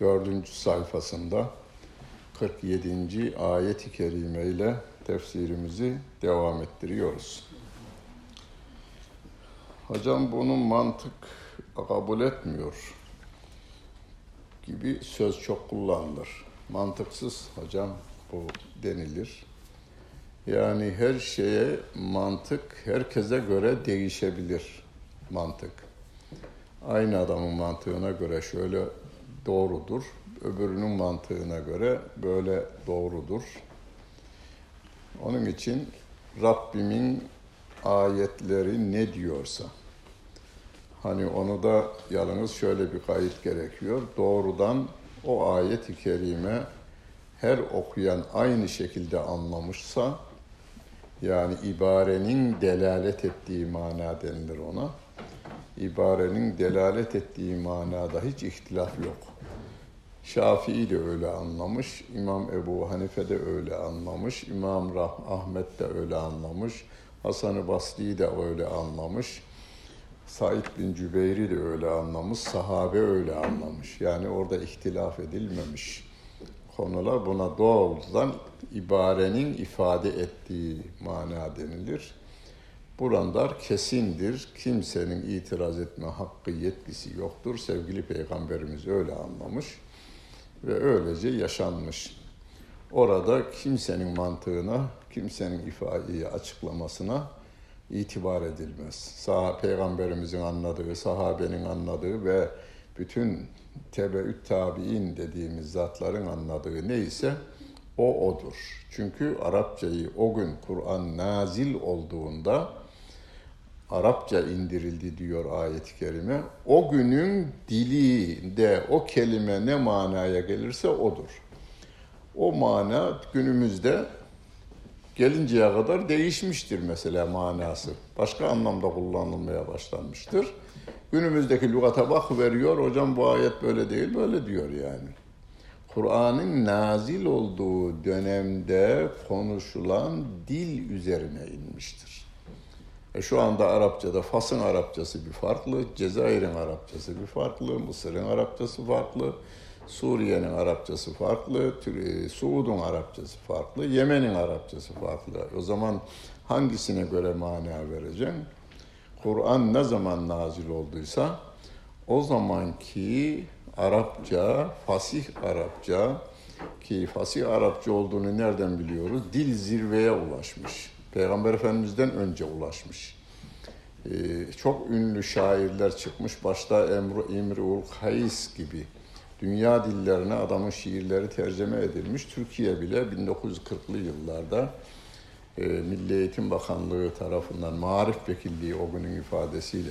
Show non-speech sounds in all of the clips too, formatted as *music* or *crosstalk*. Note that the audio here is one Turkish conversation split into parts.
dördüncü sayfasında 47. ayet-i kerime ile tefsirimizi devam ettiriyoruz. Hocam bunun mantık kabul etmiyor gibi söz çok kullanılır. Mantıksız hocam bu denilir. Yani her şeye mantık herkese göre değişebilir mantık. Aynı adamın mantığına göre şöyle doğrudur, öbürünün mantığına göre böyle doğrudur. Onun için Rabbimin ayetleri ne diyorsa, hani onu da yalnız şöyle bir kayıt gerekiyor. Doğrudan o ayet-i kerime her okuyan aynı şekilde anlamışsa, yani ibarenin delalet ettiği mana denilir ona. İbarenin delalet ettiği manada hiç ihtilaf yok. Şafii de öyle anlamış, İmam Ebu Hanife de öyle anlamış, İmam Rah Ahmet de öyle anlamış, Hasan-ı Basri de öyle anlamış, Said bin Cübeyri de öyle anlamış, sahabe öyle anlamış. Yani orada ihtilaf edilmemiş konular buna doğrudan ibarenin ifade ettiği mana denilir. Buralar kesindir. Kimsenin itiraz etme hakkı yetkisi yoktur. Sevgili Peygamberimiz öyle anlamış ve öylece yaşanmış. Orada kimsenin mantığına, kimsenin ifadeyi açıklamasına itibar edilmez. Sah Peygamberimizin anladığı, sahabenin anladığı ve bütün tebeüt tabi'in dediğimiz zatların anladığı neyse o odur. Çünkü Arapçayı o gün Kur'an nazil olduğunda Arapça indirildi diyor ayet-i kerime. O günün dilinde o kelime ne manaya gelirse odur. O mana günümüzde gelinceye kadar değişmiştir mesela manası. Başka anlamda kullanılmaya başlanmıştır. Günümüzdeki lügata bak veriyor, hocam bu ayet böyle değil, böyle diyor yani. Kur'an'ın nazil olduğu dönemde konuşulan dil üzerine inmiştir. E şu anda Arapçada Fas'ın Arapçası bir farklı, Cezayir'in Arapçası bir farklı, Mısır'ın Arapçası farklı, Suriye'nin Arapçası farklı, Suud'un Arapçası farklı, Yemen'in Arapçası farklı. O zaman hangisine göre mana vereceğim? Kur'an ne zaman nazil olduysa o zamanki Arapça, fasih Arapça ki fasih Arapça olduğunu nereden biliyoruz? Dil zirveye ulaşmış. Peygamber Efendimiz'den önce ulaşmış. Ee, çok ünlü şairler çıkmış. Başta Emru İmriul Kays gibi dünya dillerine adamın şiirleri tercüme edilmiş. Türkiye bile 1940'lı yıllarda e, Milli Eğitim Bakanlığı tarafından, Marif Vekilliği o günün ifadesiyle,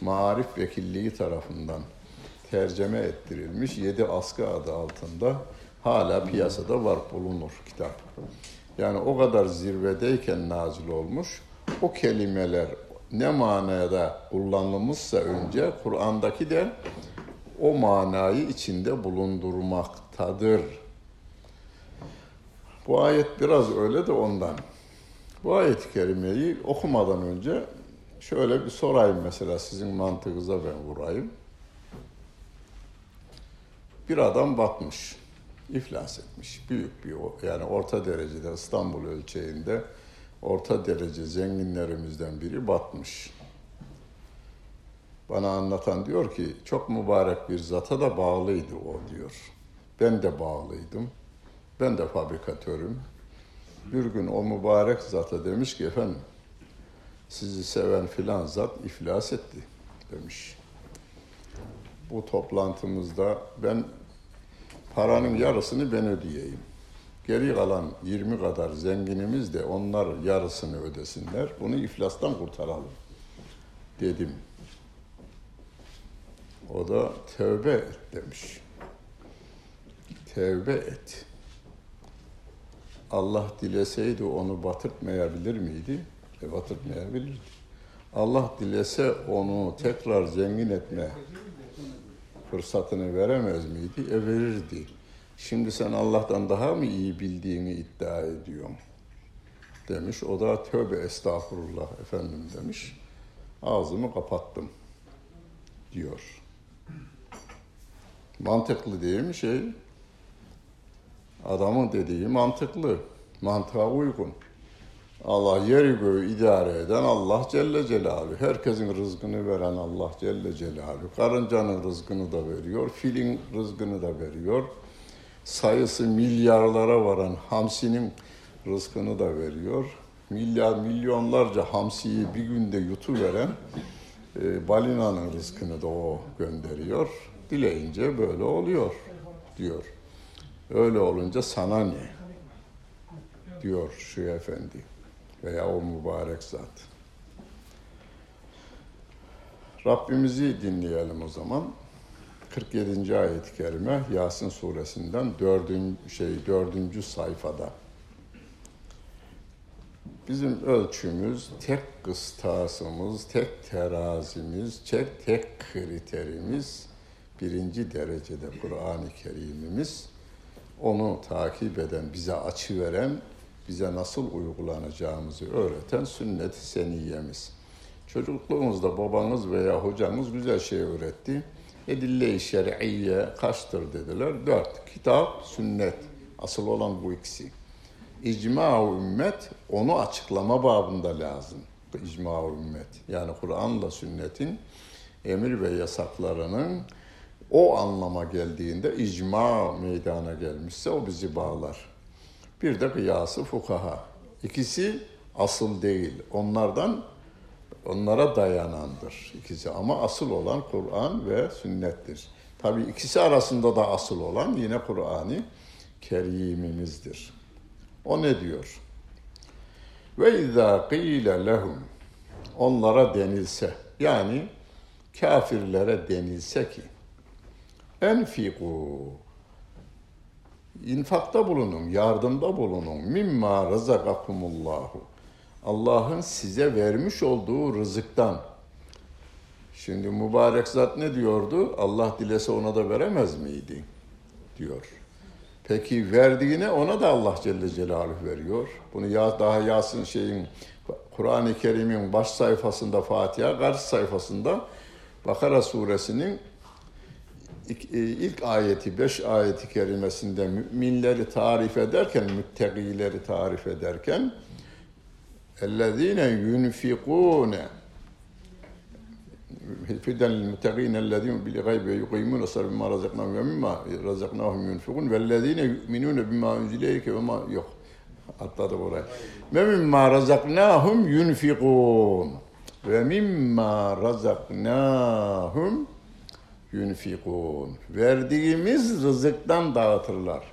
Marif Vekilliği tarafından tercüme ettirilmiş. Yedi askı adı altında hala piyasada var bulunur kitap. Yani o kadar zirvedeyken nazil olmuş. O kelimeler ne manada kullanılmışsa önce Kur'an'daki de o manayı içinde bulundurmaktadır. Bu ayet biraz öyle de ondan. Bu ayet-i kerimeyi okumadan önce şöyle bir sorayım mesela sizin mantığınıza ben vurayım. Bir adam batmış, iflas etmiş. Büyük bir yani orta derecede İstanbul ölçeğinde orta derece zenginlerimizden biri batmış. Bana anlatan diyor ki çok mübarek bir zata da bağlıydı o diyor. Ben de bağlıydım. Ben de fabrikatörüm. Bir gün o mübarek zata demiş ki efendim sizi seven filan zat iflas etti demiş. Bu toplantımızda ben paranın yarısını ben ödeyeyim. Geri kalan 20 kadar zenginimiz de onlar yarısını ödesinler. Bunu iflastan kurtaralım dedim. O da tövbe et demiş. tevbe et. Allah dileseydi onu batırtmayabilir miydi? E batırtmayabilirdi. Allah dilese onu tekrar zengin etme fırsatını veremez miydi? E verirdi. Şimdi sen Allah'tan daha mı iyi bildiğini iddia ediyorsun? Demiş. O da tövbe estağfurullah efendim demiş. Ağzımı kapattım diyor. Mantıklı değil mi şey? Adamın dediği mantıklı. Mantığa uygun. Allah yeri göğü idare eden Allah Celle Celaluhu. Herkesin rızkını veren Allah Celle Celaluhu. Karıncanın rızkını da veriyor, filin rızkını da veriyor. Sayısı milyarlara varan hamsinin rızkını da veriyor. Milyar milyonlarca hamsiyi bir günde yutuveren e, balinanın rızkını da o gönderiyor. Dileyince böyle oluyor diyor. Öyle olunca sana ne? Diyor şu efendi veya o mübarek zat. Rabbimizi dinleyelim o zaman. 47. ayet-i kerime Yasin suresinden 4. şey 4. sayfada. Bizim ölçümüz, tek kıstasımız, tek terazimiz, tek tek kriterimiz birinci derecede Kur'an-ı Kerim'imiz. Onu takip eden, bize açı veren, bize nasıl uygulanacağımızı öğreten sünnet-i seniyemiz. Çocukluğumuzda babanız veya hocanız güzel şey öğretti. Edille-i şer'iyye kaçtır dediler? Dört. Kitap, sünnet. Asıl olan bu ikisi. İcma ümmet onu açıklama babında lazım. İcma ümmet. Yani Kur'an'la sünnetin emir ve yasaklarının o anlama geldiğinde icma meydana gelmişse o bizi bağlar. Bir de kıyası fukaha. İkisi asıl değil. Onlardan onlara dayanandır ikisi ama asıl olan Kur'an ve sünnettir. Tabi ikisi arasında da asıl olan yine Kur'an-ı Kerim'imizdir. O ne diyor? Ve izâ qîle lehum onlara denilse yani kafirlere denilse ki enfiku infakta bulunun, yardımda bulunun. Mimma razakakumullahu. Allah'ın size vermiş olduğu rızıktan. Şimdi mübarek zat ne diyordu? Allah dilese ona da veremez miydi? Diyor. Peki verdiğine ona da Allah Celle Celaluhu veriyor. Bunu ya, daha Yasin şeyin Kur'an-ı Kerim'in baş sayfasında Fatiha, karşı sayfasında Bakara suresinin e, ilk ayeti, beş ayeti kerimesinde müminleri tarif ederken, müttegileri tarif ederken اَلَّذ۪ينَ يُنْفِقُونَ فِدًا لِلْمُتَّقِينَ الَّذ۪ينَ بِالْغَيْبِ يُقِيمُونَ صَرَ بِمَا رَزَقْنَاهُمْ وَمِمَّا رَزَقْنَاهُمْ يُنْفِقُونَ وَالَّذ۪ينَ يُؤْمِنُونَ بِمَا اُنْزِلَ وَمَا yok. Atladık oraya. Ve mimma razaknahum yunfikun. Ve mimma razaknahum yunfikun. Verdiğimiz rızıktan dağıtırlar.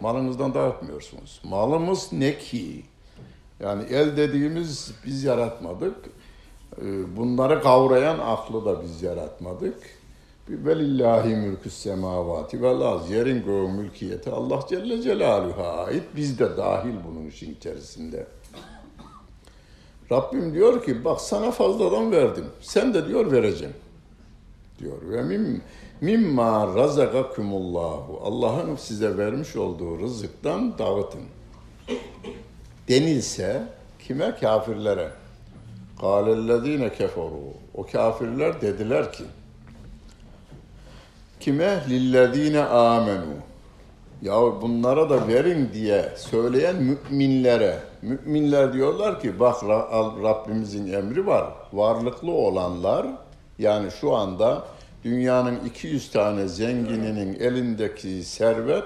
Malınızdan dağıtmıyorsunuz. Malımız ne ki? Yani el dediğimiz biz yaratmadık. Ee, bunları kavrayan aklı da biz yaratmadık. Velillahi mülkü semavati vel az. Yerin göğün mülkiyeti Allah Celle Celaluhu'ya ait. Biz de dahil bunun işin içerisinde. Rabbim diyor ki bak sana fazladan verdim. Sen de diyor vereceğim. Diyor. Ve mim, mimma razakakumullahu. Allah'ın size vermiş olduğu rızıktan dağıtın. Denilse kime? Kafirlere. Kâlellezîne keferû. O kafirler dediler ki kime? Lillezîne âmenû. Ya bunlara da verin diye söyleyen müminlere. Müminler diyorlar ki bak Rabbimizin emri var. Varlıklı olanlar yani şu anda dünyanın 200 tane zengininin elindeki servet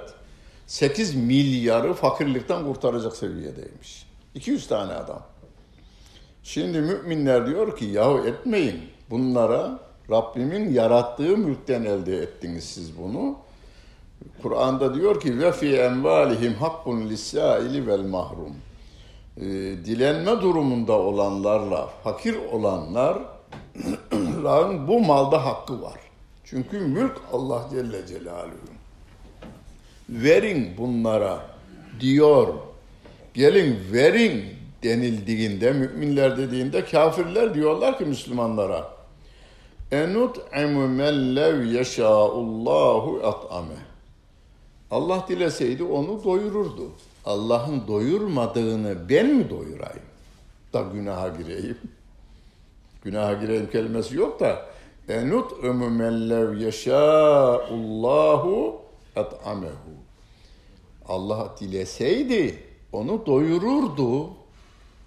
8 milyarı fakirlikten kurtaracak seviyedeymiş. 200 tane adam. Şimdi müminler diyor ki yahu etmeyin bunlara Rabbimin yarattığı mülkten elde ettiniz siz bunu. Kur'an'da diyor ki ve fi envalihim hakkun lisaili vel mahrum. E, dilenme durumunda olanlarla fakir *clears throat* olanların bu malda hakkı var. Çünkü mülk Allah Celle Celaluhu. verin bunlara diyor. Gelin verin denildiğinde, müminler dediğinde kafirler diyorlar ki Müslümanlara enut'imu men lev yeşâullâhu at'ame Allah dileseydi onu doyururdu. Allah'ın doyurmadığını ben mi doyurayım? Da günaha gireyim. Günaha gireyim kelimesi yok da enut'imu men lev yeşâullâhu at'amehu Allah dileseydi onu doyururdu.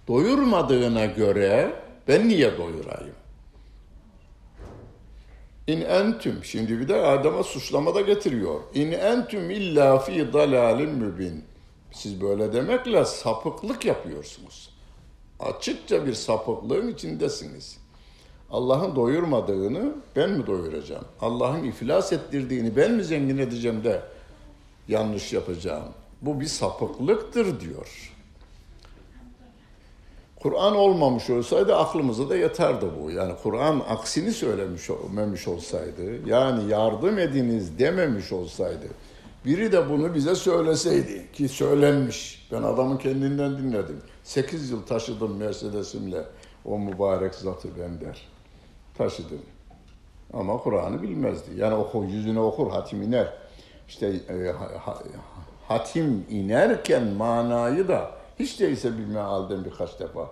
Doyurmadığına göre ben niye doyurayım? İn entüm şimdi bir de Adem'e suçlama da getiriyor. İn entüm illa fi dalalin mübin. Siz böyle demekle sapıklık yapıyorsunuz. Açıkça bir sapıklığın içindesiniz. Allah'ın doyurmadığını ben mi doyuracağım? Allah'ın iflas ettirdiğini ben mi zengin edeceğim de yanlış yapacağım? Bu bir sapıklıktır diyor. Kur'an olmamış olsaydı aklımıza da yeterdi bu. Yani Kur'an aksini söylemiş olmamış olsaydı, yani yardım ediniz dememiş olsaydı, biri de bunu bize söyleseydi ki söylenmiş. Ben adamın kendinden dinledim. Sekiz yıl taşıdım Mercedes'imle o mübarek zatı ben der. Taşıdım. Ama Kur'an'ı bilmezdi. Yani oku, yüzüne okur, hatim iner. İşte e, ha, hatim inerken manayı da hiç değilse bir mealden birkaç defa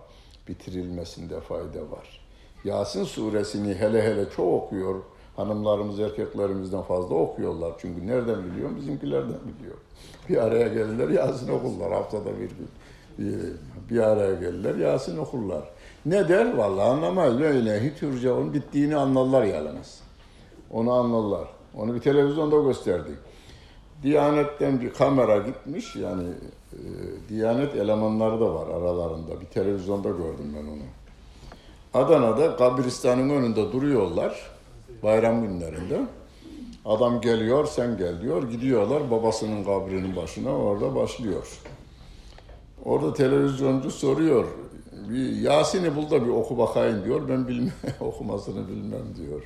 bitirilmesinde fayda var. Yasin suresini hele hele çok okuyor. Hanımlarımız erkeklerimizden fazla okuyorlar. Çünkü nereden biliyor? Bizimkilerden biliyor. Bir araya gelirler Yasin okurlar haftada bir gün. Bir araya gelirler Yasin okurlar. Ne der? Vallahi anlamaz. Öyle hiç hürcaun bittiğini anlarlar yalnız. Onu anlarlar. Onu bir televizyonda gösterdik. Diyanet'ten bir kamera gitmiş yani e, Diyanet elemanları da var aralarında. Bir televizyonda gördüm ben onu. Adana'da kabristanın önünde duruyorlar bayram günlerinde. Adam geliyor, sen gel diyor. Gidiyorlar babasının kabrinin başına orada başlıyor. Orada televizyoncu soruyor. Bir Yasin'i bul da bir oku bakayım diyor. Ben bilmem, *laughs* okumasını bilmem diyor.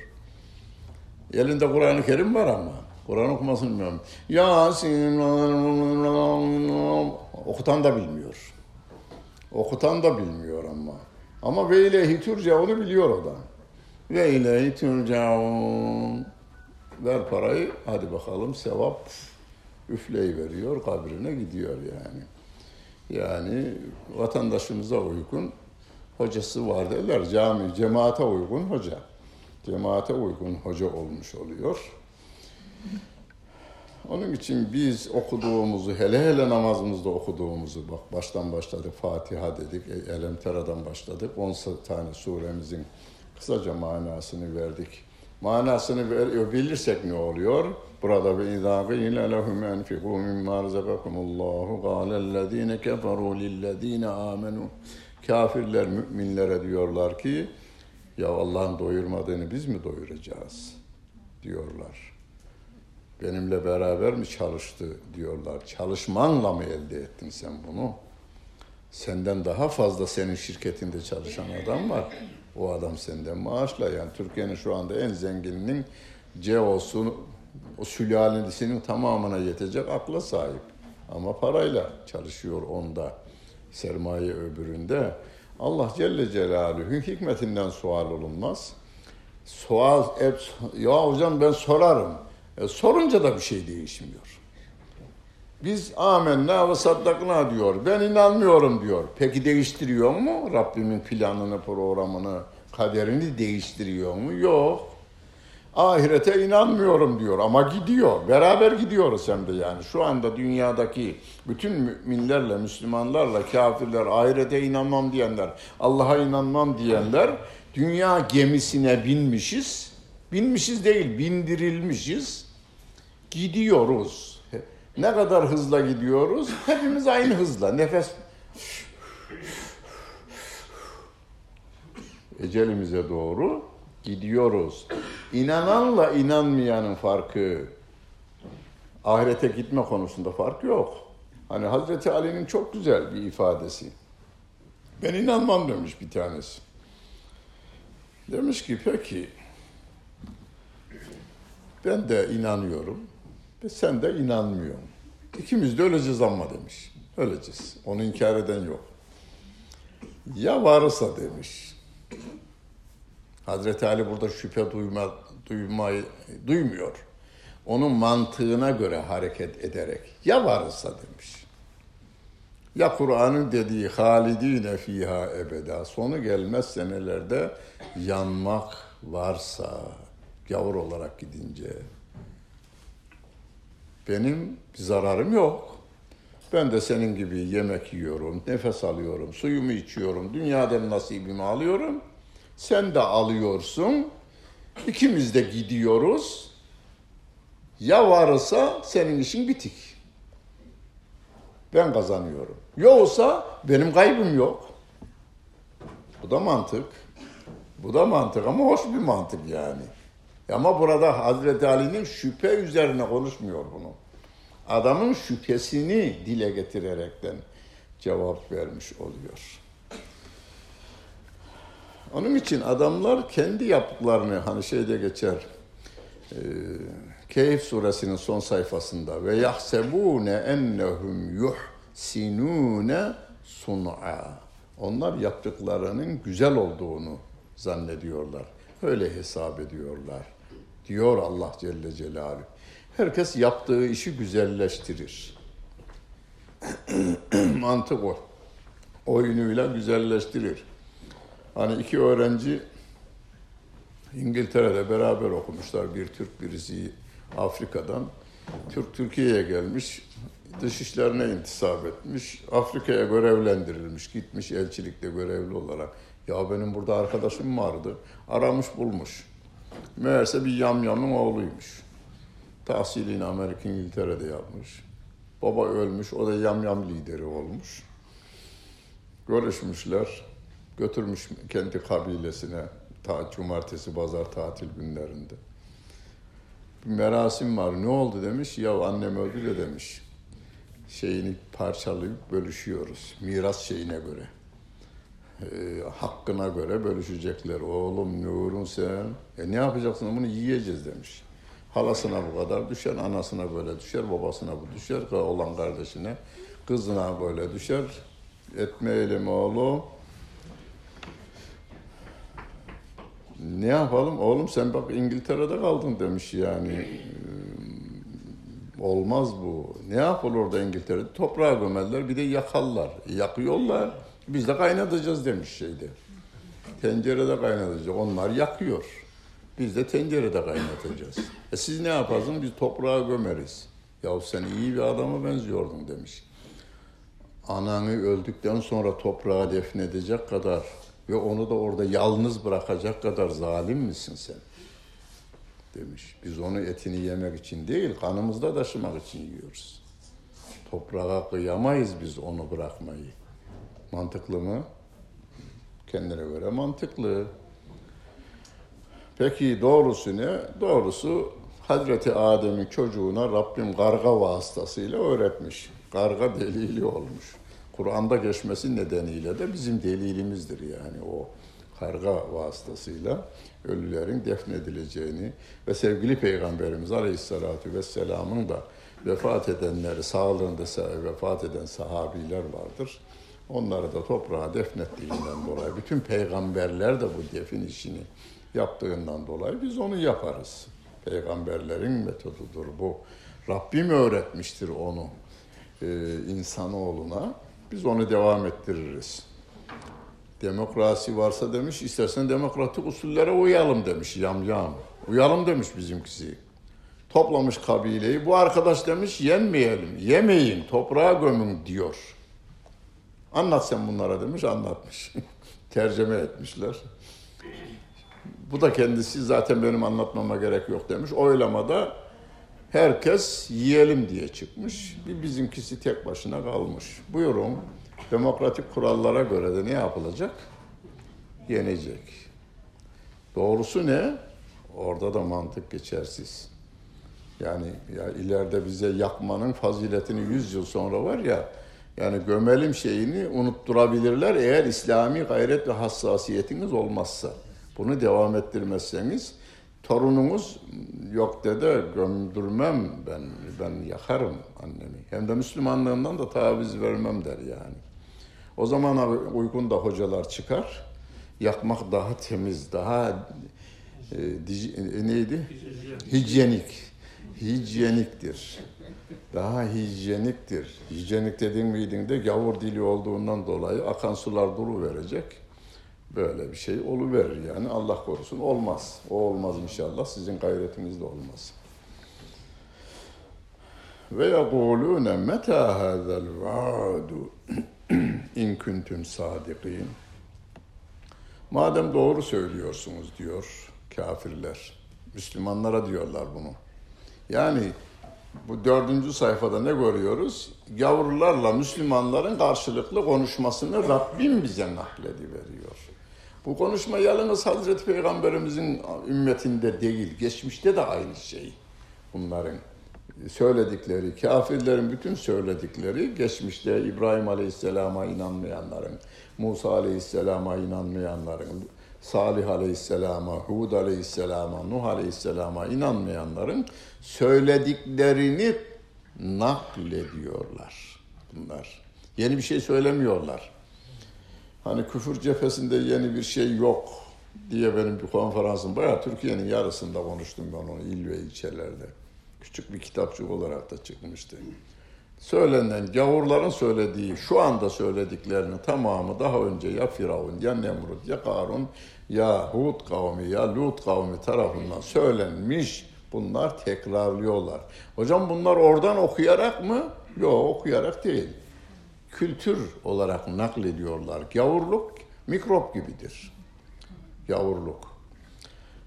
Elinde Kur'an-ı Kerim var ama. Kur'an okumasını bilmiyorum. Yasin okutan da bilmiyor. Okutan da bilmiyor ama. Ama ve ileyhi turcaunu biliyor o da. Ve ileyhi. Ver parayı, hadi bakalım sevap üfleyi veriyor, kabrine gidiyor yani. Yani vatandaşımıza uygun hocası var derler. Cami, cemaate uygun hoca. Cemaate uygun hoca olmuş oluyor. Onun için biz okuduğumuzu, hele hele namazımızda okuduğumuzu, bak baştan başladık, Fatiha dedik, Elemtera'dan başladık, 10 tane suremizin kısaca manasını verdik. Manasını ver, bilirsek ne oluyor? Burada ve izâ gîle lehum enfikû mimmâ rezakakumullahu gâlellezîne keferû lillezîne âmenû. Kafirler müminlere diyorlar ki, ya Allah'ın doyurmadığını biz mi doyuracağız? diyorlar benimle beraber mi çalıştı diyorlar. Çalışmanla mı elde ettin sen bunu? Senden daha fazla senin şirketinde çalışan adam var. O adam senden maaşla yani Türkiye'nin şu anda en zengininin CEO'su o sülalesinin tamamına yetecek akla sahip. Ama parayla çalışıyor onda. Sermaye öbüründe. Allah Celle Celaluhu hikmetinden sual olunmaz. Sual, hep, ya hocam ben sorarım. E, sorunca da bir şey değişmiyor. Biz amenna ve saddakna diyor. Ben inanmıyorum diyor. Peki değiştiriyor mu? Rabbimin planını, programını, kaderini değiştiriyor mu? Yok. Ahirete inanmıyorum diyor ama gidiyor. Beraber gidiyoruz hem de yani. Şu anda dünyadaki bütün müminlerle, Müslümanlarla, kafirler, ahirete inanmam diyenler, Allah'a inanmam diyenler dünya gemisine binmişiz. Binmişiz değil, bindirilmişiz gidiyoruz. Ne kadar hızla gidiyoruz? Hepimiz aynı hızla. Nefes ecelimize doğru gidiyoruz. İnananla inanmayanın farkı ahirete gitme konusunda fark yok. Hani Hazreti Ali'nin çok güzel bir ifadesi. Ben inanmam demiş bir tanesi. Demiş ki peki ben de inanıyorum. Ve sen de inanmıyorsun. İkimiz de öleceğiz ama demiş. Öleceğiz. Onu inkar eden yok. Ya varsa demiş. Hazreti Ali burada şüphe duyma, duymayı, duymuyor. Onun mantığına göre hareket ederek ya varsa demiş. Ya Kur'an'ın dediği halidine fiha ebeda sonu gelmez senelerde yanmak varsa gavur olarak gidince benim zararım yok. Ben de senin gibi yemek yiyorum, nefes alıyorum, suyumu içiyorum, dünyadan nasibimi alıyorum. Sen de alıyorsun. İkimiz de gidiyoruz. Ya varsa senin işin bitik. Ben kazanıyorum. Yoksa benim kaybım yok. Bu da mantık. Bu da mantık ama hoş bir mantık yani. Ama burada Hazreti Ali'nin şüphe üzerine konuşmuyor bunu. Adamın şüphesini dile getirerekten cevap vermiş oluyor. Onun için adamlar kendi yaptıklarını hani şeyde geçer. E, Keyif suresinin son sayfasında ve yahsebune ennehum yuhsinune sun'a. Onlar yaptıklarının güzel olduğunu zannediyorlar. Öyle hesap ediyorlar. Diyor Allah Celle Celaluhu. Herkes yaptığı işi güzelleştirir. *clears throat* Mantık o. Oyunuyla güzelleştirir. Hani iki öğrenci İngiltere'de beraber okumuşlar. Bir Türk birisi Afrika'dan. Türk Türkiye'ye gelmiş. Dış işlerine intisap etmiş. Afrika'ya görevlendirilmiş. Gitmiş elçilikte görevli olarak. Ya benim burada arkadaşım vardı. Aramış bulmuş. Meğerse bir yamyamın oğluymuş. Tahsilini Amerika İngiltere'de yapmış. Baba ölmüş, o da yamyam lideri olmuş. Görüşmüşler, götürmüş kendi kabilesine ta, cumartesi, pazar tatil günlerinde. Bir merasim var, ne oldu demiş, ya annem öldü de demiş. Şeyini parçalayıp bölüşüyoruz, miras şeyine göre. E, hakkına göre bölüşecekler. Oğlum Nurun sen, e ne yapacaksın bunu yiyeceğiz demiş. Halasına bu kadar düşer, anasına böyle düşer, babasına bu düşer, olan kardeşine, kızına böyle düşer. Etmeyelim oğlum. Ne yapalım? Oğlum sen bak İngiltere'de kaldın demiş yani. Olmaz bu. Ne yapılır orada İngiltere'de? Toprağa gömerler, bir de yakarlar. Yakıyorlar. Biz de kaynatacağız demiş şeyde. Tencerede kaynatacağız. Onlar yakıyor. Biz de tencerede kaynatacağız. E siz ne yaparsınız? Biz toprağa gömeriz. Ya sen iyi bir adama benziyordun demiş. Ananı öldükten sonra toprağa defnedecek kadar ve onu da orada yalnız bırakacak kadar zalim misin sen? Demiş. Biz onu etini yemek için değil, kanımızda taşımak için yiyoruz. Toprağa kıyamayız biz onu bırakmayı. Mantıklı mı? Kendine göre mantıklı. Peki doğrusu ne? Doğrusu Hazreti Adem'in çocuğuna Rabbim karga vasıtasıyla öğretmiş. Karga delili olmuş. Kur'an'da geçmesi nedeniyle de bizim delilimizdir yani o karga vasıtasıyla ölülerin defnedileceğini ve sevgili Peygamberimiz Aleyhisselatü Vesselam'ın da vefat edenleri, sağlığında vefat eden sahabiler vardır. Onları da toprağa defnettiğinden dolayı bütün peygamberler de bu defin işini yaptığından dolayı biz onu yaparız. Peygamberlerin metodudur bu. Rabbim öğretmiştir onu e, insanoğluna. Biz onu devam ettiririz. Demokrasi varsa demiş, istersen demokratik usullere uyalım demiş yam yam. Uyalım demiş bizimkisi. Toplamış kabileyi. Bu arkadaş demiş yenmeyelim, yemeyin, toprağa gömün diyor. Anlat sen bunlara demiş, anlatmış. *laughs* Tercüme etmişler. Bu da kendisi zaten benim anlatmama gerek yok demiş. Oylamada herkes yiyelim diye çıkmış. Bir bizimkisi tek başına kalmış. Buyurun demokratik kurallara göre de ne yapılacak? Yenecek. Doğrusu ne? Orada da mantık geçersiz. Yani ya ileride bize yakmanın faziletini yüz yıl sonra var ya yani gömelim şeyini unutturabilirler eğer İslami gayret ve hassasiyetiniz olmazsa. Bunu devam ettirmezseniz torunumuz yok dede gömdürmem ben ben yakarım annemi. Hem de Müslümanlığımdan da taviz vermem der yani. O zaman uykunda hocalar çıkar. Yakmak daha temiz, daha e, e, neydi? Hijyenik. Hijyeniktir. Daha hijyeniktir. Hijyenik dediğin miydin de gavur dili olduğundan dolayı akan sular duru verecek. Böyle bir şey verir yani Allah korusun olmaz. O olmaz inşallah sizin gayretiniz de olmaz. Ve yekulune meta hazel vaadu in kuntum sadikin. Madem doğru söylüyorsunuz diyor kafirler. Müslümanlara diyorlar bunu. Yani bu dördüncü sayfada ne görüyoruz? Gavurlarla Müslümanların karşılıklı konuşmasını Rabbim bize naklediveriyor. Bu konuşma yalnız Hazreti Peygamberimizin ümmetinde değil, geçmişte de aynı şey. Bunların söyledikleri, kafirlerin bütün söyledikleri geçmişte İbrahim Aleyhisselam'a inanmayanların, Musa Aleyhisselam'a inanmayanların, Salih Aleyhisselam'a, Hud Aleyhisselam'a, Nuh Aleyhisselam'a inanmayanların söylediklerini naklediyorlar bunlar. Yeni bir şey söylemiyorlar. Hani küfür cephesinde yeni bir şey yok diye benim bir konferansım bayağı Türkiye'nin yarısında konuştum ben onu il ve ilçelerde. Küçük bir kitapçık olarak da çıkmıştı. Söylenen gavurların söylediği, şu anda söylediklerinin tamamı daha önce ya Firavun, ya Nemrut, ya Karun, ya Hud kavmi, ya Lut kavmi tarafından söylenmiş. Bunlar tekrarlıyorlar. Hocam bunlar oradan okuyarak mı? Yok okuyarak değil. Kültür olarak naklediyorlar. Gavurluk mikrop gibidir. Gavurluk.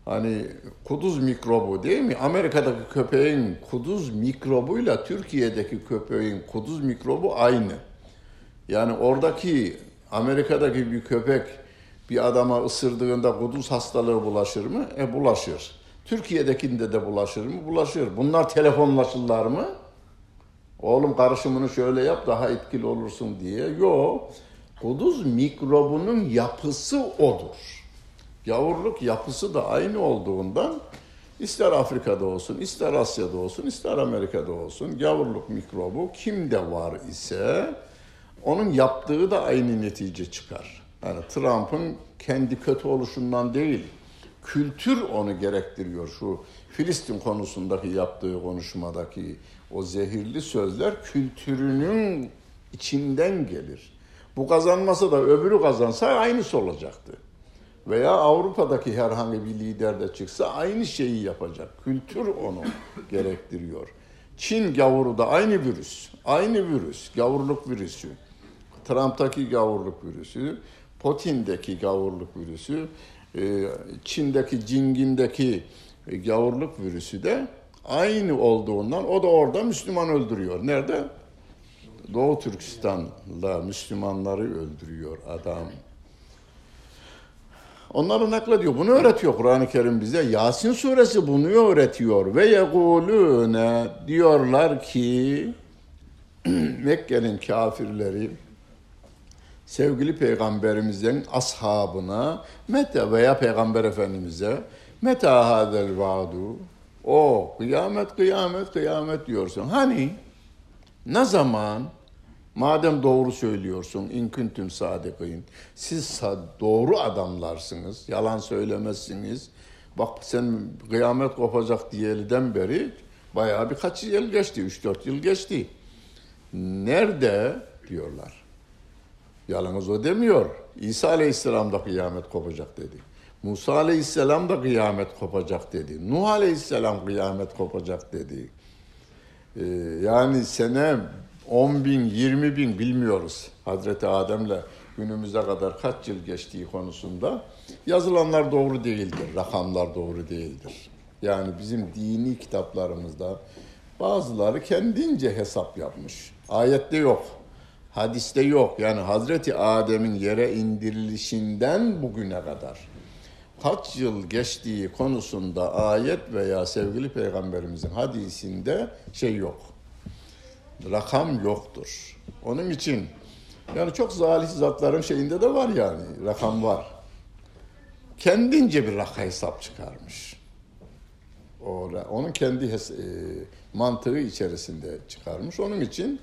Hani kuduz mikrobu değil mi? Amerika'daki köpeğin kuduz mikrobuyla Türkiye'deki köpeğin kuduz mikrobu aynı. Yani oradaki Amerika'daki bir köpek bir adama ısırdığında kuduz hastalığı bulaşır mı? E bulaşır. Türkiye'dekinde de bulaşır mı? Bulaşır. Bunlar telefonlaşırlar mı? Oğlum karışımını şöyle yap daha etkili olursun diye. Yok. Kuduz mikrobunun yapısı odur. Gavurluk yapısı da aynı olduğundan ister Afrika'da olsun, ister Asya'da olsun, ister Amerika'da olsun gavurluk mikrobu kimde var ise onun yaptığı da aynı netice çıkar. Yani Trump'ın kendi kötü oluşundan değil, kültür onu gerektiriyor. Şu Filistin konusundaki yaptığı konuşmadaki o zehirli sözler kültürünün içinden gelir. Bu kazanmasa da öbürü kazansa aynısı olacaktı veya Avrupa'daki herhangi bir lider de çıksa aynı şeyi yapacak. Kültür onu *laughs* gerektiriyor. Çin gavuru da aynı virüs. Aynı virüs. Gavurluk virüsü. Trump'taki gavurluk virüsü. Putin'deki gavurluk virüsü. E, Çin'deki, Cing'indeki gavurluk virüsü de aynı olduğundan o da orada Müslüman öldürüyor. Nerede? Doğu Türkistan'da Müslümanları öldürüyor adam. Onları naklediyor. Bunu öğretiyor Kur'an-ı Kerim bize. Yasin suresi bunu öğretiyor. Ve yegulune diyorlar ki *clears throat* Mekke'nin kafirleri sevgili peygamberimizin ashabına meta veya peygamber efendimize meta hadel vaadu o kıyamet kıyamet kıyamet diyorsun. Hani ne zaman Madem doğru söylüyorsun, in kuntum sadikin. Siz doğru adamlarsınız, yalan söylemezsiniz. Bak sen kıyamet kopacak diyeliden beri bayağı birkaç yıl geçti, 3-4 yıl geçti. Nerede diyorlar. Yalnız o demiyor. İsa Aleyhisselam da kıyamet kopacak dedi. Musa Aleyhisselam da kıyamet kopacak dedi. Nuh Aleyhisselam kıyamet kopacak dedi. Ee, yani sene 10 bin, 20 bin bilmiyoruz. Hazreti Adem'le günümüze kadar kaç yıl geçtiği konusunda yazılanlar doğru değildir, rakamlar doğru değildir. Yani bizim dini kitaplarımızda bazıları kendince hesap yapmış. Ayette yok, hadiste yok. Yani Hazreti Adem'in yere indirilişinden bugüne kadar kaç yıl geçtiği konusunda ayet veya sevgili peygamberimizin hadisinde şey yok rakam yoktur. Onun için yani çok zalih zatların şeyinde de var yani rakam var. Kendince bir rakam hesap çıkarmış. Onun kendi e, mantığı içerisinde çıkarmış. Onun için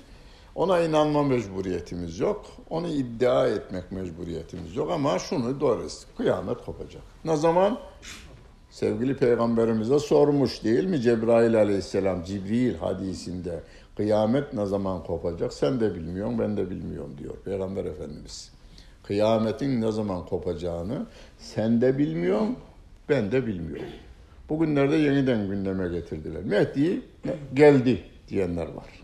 ona inanma mecburiyetimiz yok. Onu iddia etmek mecburiyetimiz yok ama şunu doğrusu kıyamet kopacak. Ne zaman? Sevgili peygamberimize sormuş değil mi Cebrail aleyhisselam Cibril hadisinde kıyamet ne zaman kopacak sen de bilmiyorsun ben de bilmiyorum diyor peygamber efendimiz. Kıyametin ne zaman kopacağını sen de bilmiyorsun ben de bilmiyorum. Bugünlerde yeniden gündeme getirdiler. Mehdi geldi diyenler var.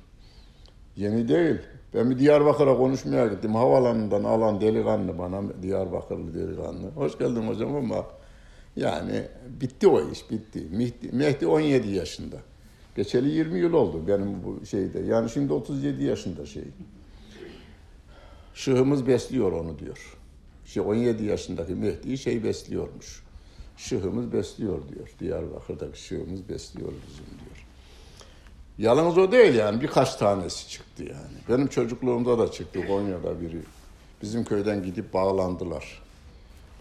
Yeni değil. Ben bir Diyarbakır'a konuşmaya gittim. Havalanından alan delikanlı bana, Diyarbakırlı delikanlı. Hoş geldin hocam ama yani bitti o iş, bitti. Mehdi, Mehdi 17 yaşında. Geçeli 20 yıl oldu benim bu şeyde. Yani şimdi 37 yaşında şey. Şıhımız besliyor onu diyor. Şey 17 yaşındaki Mehdi şey besliyormuş. Şıhımız besliyor diyor. Diyarbakır'daki şıhımız besliyor bizim diyor. Yalnız o değil yani birkaç tanesi çıktı yani. Benim çocukluğumda da çıktı Konya'da biri. Bizim köyden gidip bağlandılar.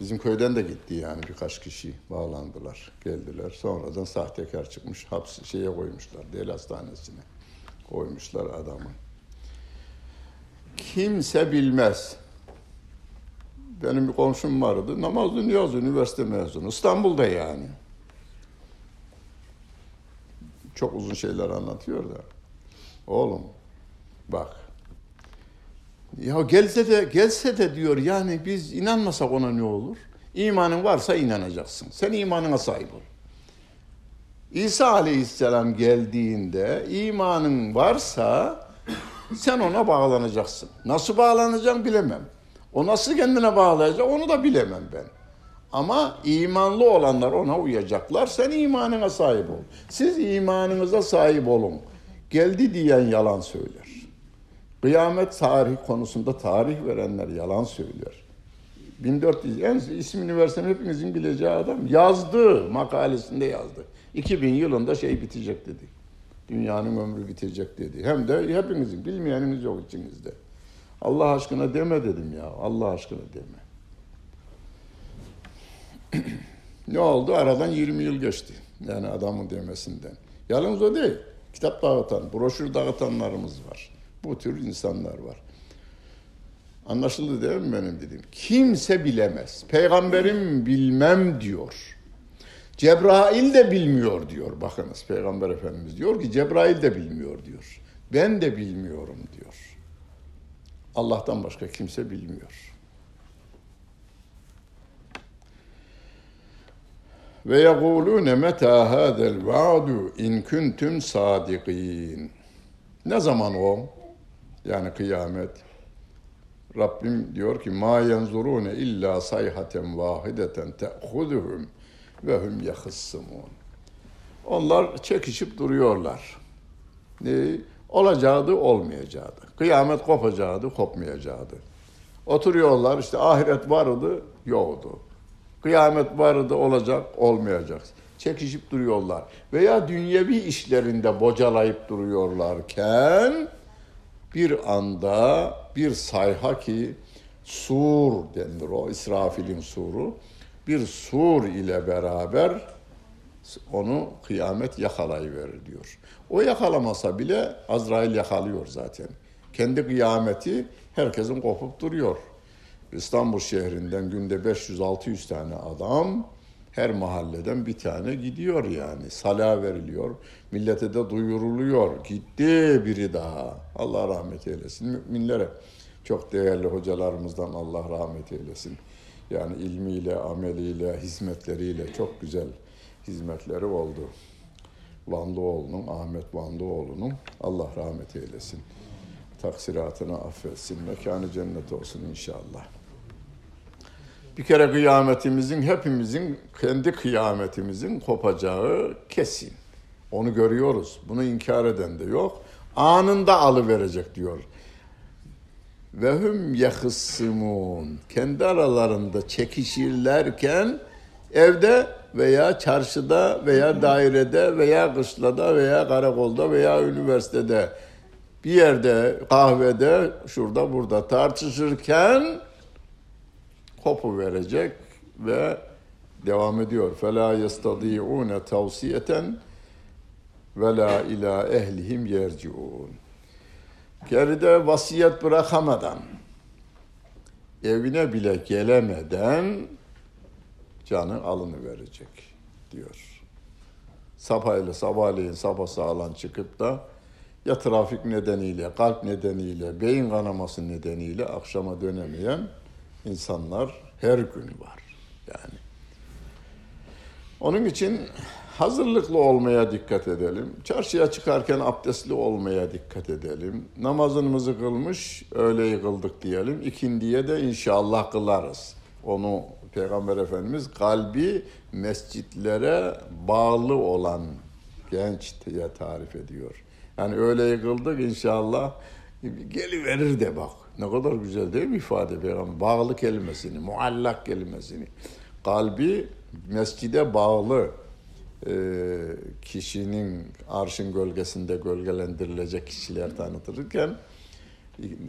Bizim köyden de gitti yani birkaç kişi bağlandılar, geldiler. Sonradan sahtekar çıkmış, hapsi şeye koymuşlar, del hastanesine koymuşlar adamı. Kimse bilmez. Benim bir komşum vardı, namazlı niyazlı, üniversite mezunu. İstanbul'da yani. Çok uzun şeyler anlatıyor da. Oğlum bak ya gelse de gelse de diyor yani biz inanmasak ona ne olur? İmanın varsa inanacaksın. Sen imanına sahip ol. İsa Aleyhisselam geldiğinde imanın varsa sen ona bağlanacaksın. Nasıl bağlanacaksın bilemem. O nasıl kendine bağlayacak onu da bilemem ben. Ama imanlı olanlar ona uyacaklar. Sen imanına sahip ol. Siz imanınıza sahip olun. Geldi diyen yalan söyler. Kıyamet tarih konusunda tarih verenler yalan söylüyor. 1400 en ismini versem hepinizin bileceği adam yazdı makalesinde yazdı. 2000 yılında şey bitecek dedi. Dünyanın ömrü bitecek dedi. Hem de hepinizin bilmeyeniniz yok içinizde. Allah aşkına deme dedim ya. Allah aşkına deme. *clears throat* ne oldu? Aradan 20 yıl geçti. Yani adamın demesinden. Yalnız o değil. Kitap dağıtan, broşür dağıtanlarımız var. Bu tür insanlar var. Anlaşıldı değil mi benim dediğim? Kimse bilemez. Peygamberim bilmem diyor. Cebrail de bilmiyor diyor. Bakınız Peygamber Efendimiz diyor ki Cebrail de bilmiyor diyor. Ben de bilmiyorum diyor. Allah'tan başka kimse bilmiyor. Ve yekulune meta hadel vaadu in kuntum sadikin. Ne zaman o? Yani kıyamet. Rabbim diyor ki ma yenzurune illa sayhaten vahideten te'huduhum ve hum yahıssumun. Onlar çekişip duruyorlar. Ne? Olacağı da olmayacağı da. Kıyamet kopacağı da kopmayacağı da. Oturuyorlar işte ahiret vardı yoktu. Kıyamet vardı olacak olmayacak. Çekişip duruyorlar. Veya dünyevi işlerinde bocalayıp duruyorlarken bir anda bir sayha ki sur denir o İsrafil'in suru bir sur ile beraber onu kıyamet yakalayıverir diyor. O yakalamasa bile Azrail yakalıyor zaten. Kendi kıyameti herkesin kopup duruyor. İstanbul şehrinden günde 500-600 tane adam her mahalleden bir tane gidiyor yani. Sala veriliyor. Millete de duyuruluyor. Gitti biri daha. Allah rahmet eylesin. Müminlere çok değerli hocalarımızdan Allah rahmet eylesin. Yani ilmiyle, ameliyle, hizmetleriyle çok güzel hizmetleri oldu. Vanlıoğlu'nun, Ahmet Vanlıoğlu'nun Allah rahmet eylesin. Taksiratını affetsin. Mekanı cennet olsun inşallah. Bir kere kıyametimizin, hepimizin kendi kıyametimizin kopacağı kesin. Onu görüyoruz. Bunu inkar eden de yok. Anında alıverecek diyor. Ve hüm yehıssimun. Kendi aralarında çekişirlerken evde veya çarşıda veya dairede veya kışlada veya karakolda veya üniversitede bir yerde kahvede şurada burada tartışırken kopu verecek ve devam ediyor. Fela yestadi'une tavsiyeten ve la ila ehlihim yerciun. Geride vasiyet bırakamadan, evine bile gelemeden canı alını verecek diyor. Sapayla sabahleyin sapa sağlan çıkıp da ya trafik nedeniyle, kalp nedeniyle, beyin kanaması nedeniyle akşama dönemeyen insanlar her gün var. Yani onun için hazırlıklı olmaya dikkat edelim. Çarşıya çıkarken abdestli olmaya dikkat edelim. Namazımızı kılmış, öğleyi kıldık diyelim. İkindiye de inşallah kılarız. Onu Peygamber Efendimiz kalbi mescitlere bağlı olan genç diye tarif ediyor. Yani öğleyi kıldık inşallah geliverir de bak. Ne kadar güzel değil mi ifade Peygamber? Bağlı kelimesini, muallak kelimesini. Kalbi mescide bağlı e, kişinin arşın gölgesinde gölgelendirilecek kişiler tanıtırken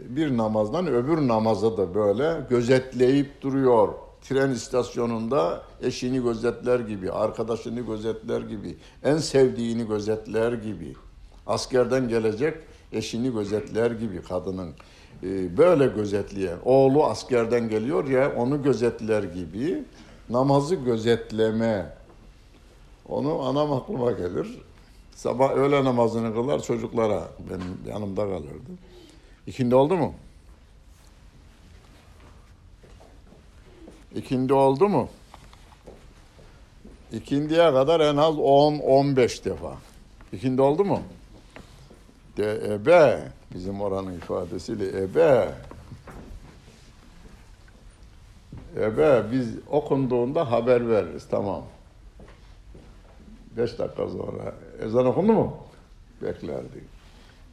bir namazdan öbür namaza da böyle gözetleyip duruyor. Tren istasyonunda eşini gözetler gibi, arkadaşını gözetler gibi, en sevdiğini gözetler gibi, askerden gelecek eşini gözetler gibi kadının böyle gözetleyen, oğlu askerden geliyor ya onu gözetler gibi namazı gözetleme. Onu anam aklıma gelir. Sabah öğle namazını kılar çocuklara. Benim yanımda kalırdı. İkindi oldu mu? İkindi oldu mu? İkindiye kadar en az 10-15 defa. İkindi oldu mu? De ebe, bizim oranın ifadesiyle ebe. Ebe biz okunduğunda haber veririz tamam. Beş dakika sonra ezan okundu mu? Beklerdik.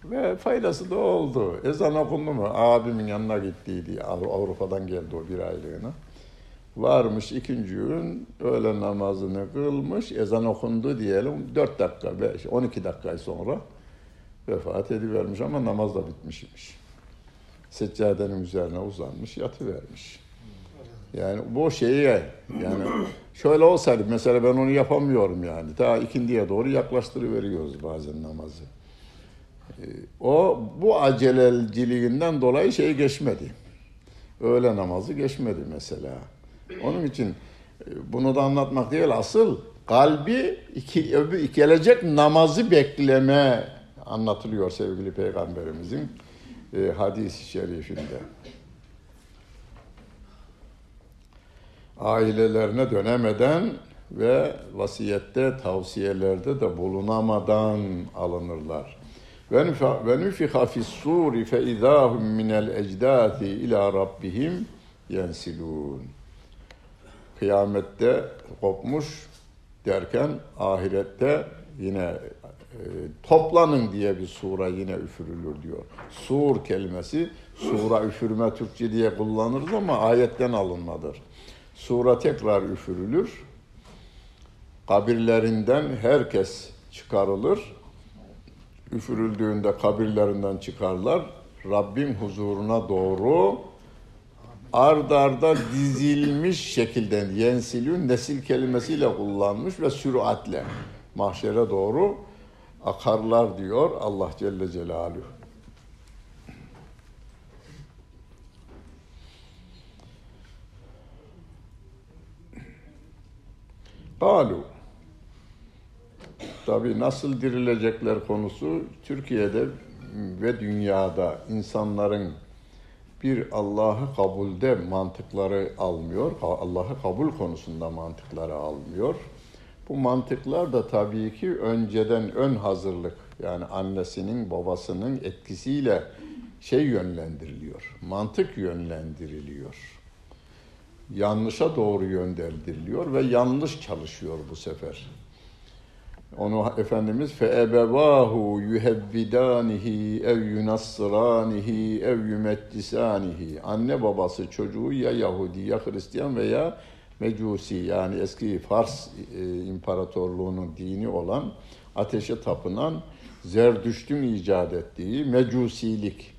Ve faydası da oldu. Ezan okundu mu? Abimin yanına gittiydi. Avrupa'dan geldi o bir aylığına. Varmış ikinci gün öğle namazını kılmış. Ezan okundu diyelim. Dört dakika, beş, on iki dakika sonra vefat edivermiş ama namaz da bitmişmiş. Seccadenin üzerine uzanmış, yatıvermiş. Yani bu şeye yani şöyle olsaydı mesela ben onu yapamıyorum yani. Ta ikindiye doğru yaklaştırıveriyoruz bazen namazı. Ee, o bu aceleciliğinden dolayı şey geçmedi. Öğle namazı geçmedi mesela. Onun için e, bunu da anlatmak değil asıl kalbi iki, gelecek namazı bekleme anlatılıyor sevgili peygamberimizin e, hadis-i şerifinde. ailelerine dönemeden ve vasiyette, tavsiyelerde de bulunamadan alınırlar. Ve nüfiha fis-suri fe izahum minel ecdati ila rabbihim yensilun. Kıyamette kopmuş derken ahirette yine e, toplanın diye bir sura yine üfürülür diyor. Sur kelimesi sura üfürme Türkçe diye kullanırız ama ayetten alınmadır. Sura tekrar üfürülür. Kabirlerinden herkes çıkarılır. Üfürüldüğünde kabirlerinden çıkarlar. Rabbin huzuruna doğru ard arda dizilmiş şekilde yensilün nesil kelimesiyle kullanmış ve süratle mahşere doğru akarlar diyor Allah Celle Celaluhu. Kalu. Tabi nasıl dirilecekler konusu Türkiye'de ve dünyada insanların bir Allah'ı kabulde mantıkları almıyor. Allah'ı kabul konusunda mantıkları almıyor. Bu mantıklar da tabii ki önceden ön hazırlık yani annesinin babasının etkisiyle şey yönlendiriliyor. Mantık yönlendiriliyor yanlışa doğru yönlendiriliyor ve yanlış çalışıyor bu sefer. Onu Efendimiz feebevahu yuhevvidanihi ev yunassıranihi ev yumeccisanihi. Anne babası çocuğu ya Yahudi ya Hristiyan veya Mecusi yani eski Fars e, İmparatorluğu'nun dini olan ateşe tapınan Zerdüşt'ün icat ettiği Mecusilik.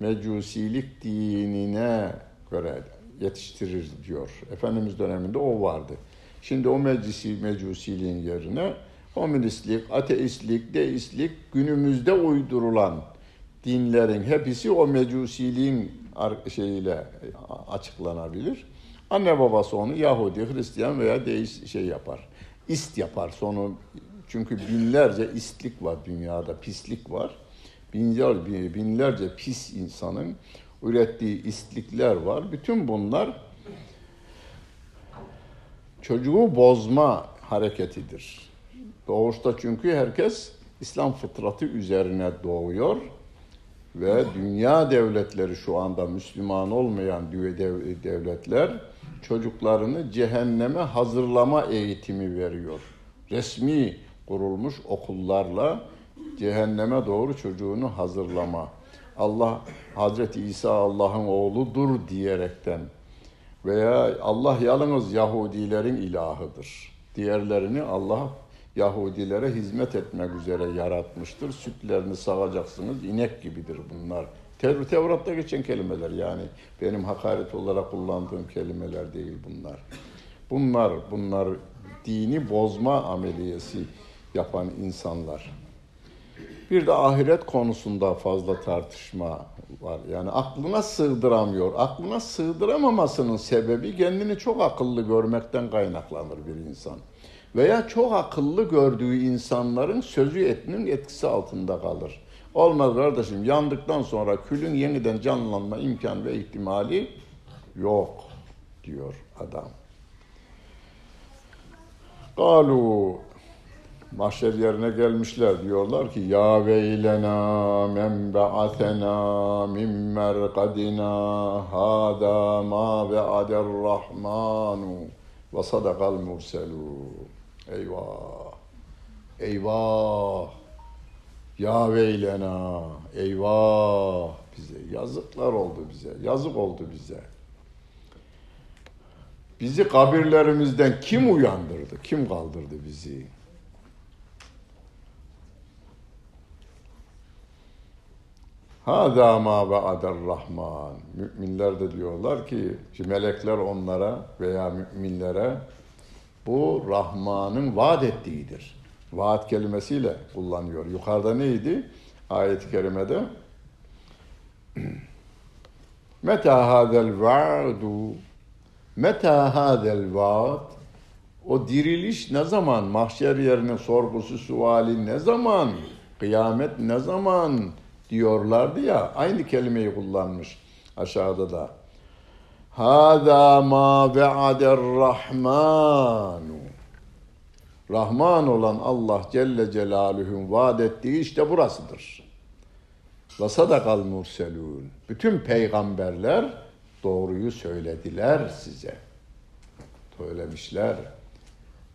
Mecusilik dinine göre yetiştirir diyor. Efendimiz döneminde o vardı. Şimdi o meclisi mecusiliğin yerine komünistlik, ateistlik, deistlik günümüzde uydurulan dinlerin hepsi o mecusiliğin şeyiyle açıklanabilir. Anne babası onu Yahudi, Hristiyan veya deist şey yapar. İst yapar sonu çünkü binlerce istlik var dünyada, pislik var. Binler, binlerce pis insanın ürettiği istlikler var. Bütün bunlar çocuğu bozma hareketidir. Doğuşta çünkü herkes İslam fıtratı üzerine doğuyor ve dünya devletleri şu anda Müslüman olmayan devletler çocuklarını cehenneme hazırlama eğitimi veriyor. Resmi kurulmuş okullarla cehenneme doğru çocuğunu hazırlama. Allah Hazreti İsa Allah'ın oğludur diyerekten veya Allah yalnız Yahudilerin ilahıdır. Diğerlerini Allah Yahudilere hizmet etmek üzere yaratmıştır. Sütlerini sağacaksınız, inek gibidir bunlar. Tev Tevrat'ta geçen kelimeler yani benim hakaret olarak kullandığım kelimeler değil bunlar. Bunlar, bunlar dini bozma ameliyesi yapan insanlar. Bir de ahiret konusunda fazla tartışma var. Yani aklına sığdıramıyor. Aklına sığdıramamasının sebebi kendini çok akıllı görmekten kaynaklanır bir insan. Veya çok akıllı gördüğü insanların sözü etinin etkisi altında kalır. Olmaz kardeşim. Yandıktan sonra külün yeniden canlanma imkan ve ihtimali yok diyor adam. Galu mahşer yerine gelmişler. Diyorlar ki ya veylena men ba'atena min merkadina hada ma ve'ader rahmanu ve sadakal murselun eyvah. Eyvah ya veylena eyvah bize yazıklar oldu bize yazık oldu bize bizi kabirlerimizden kim uyandırdı kim kaldırdı bizi Hâdâ mâ ve'ader rahman. Müminler de diyorlar ki, melekler onlara veya müminlere bu Rahman'ın vaat ettiğidir. Vaat kelimesiyle kullanıyor. Yukarıda neydi? Ayet-i kerimede *clears throat* Meta hadel va'du Meta hadel vaat O diriliş ne zaman? Mahşer yerinin sorgusu, suali ne zaman? Kıyamet ne zaman? diyorlardı ya aynı kelimeyi kullanmış aşağıda da. Hâzâ mâ ve'ader rahmanu. Rahman olan Allah Celle Celaluhu'nun vaat ettiği işte burasıdır. Ve sadakal murselun. Bütün peygamberler doğruyu söylediler size. Söylemişler.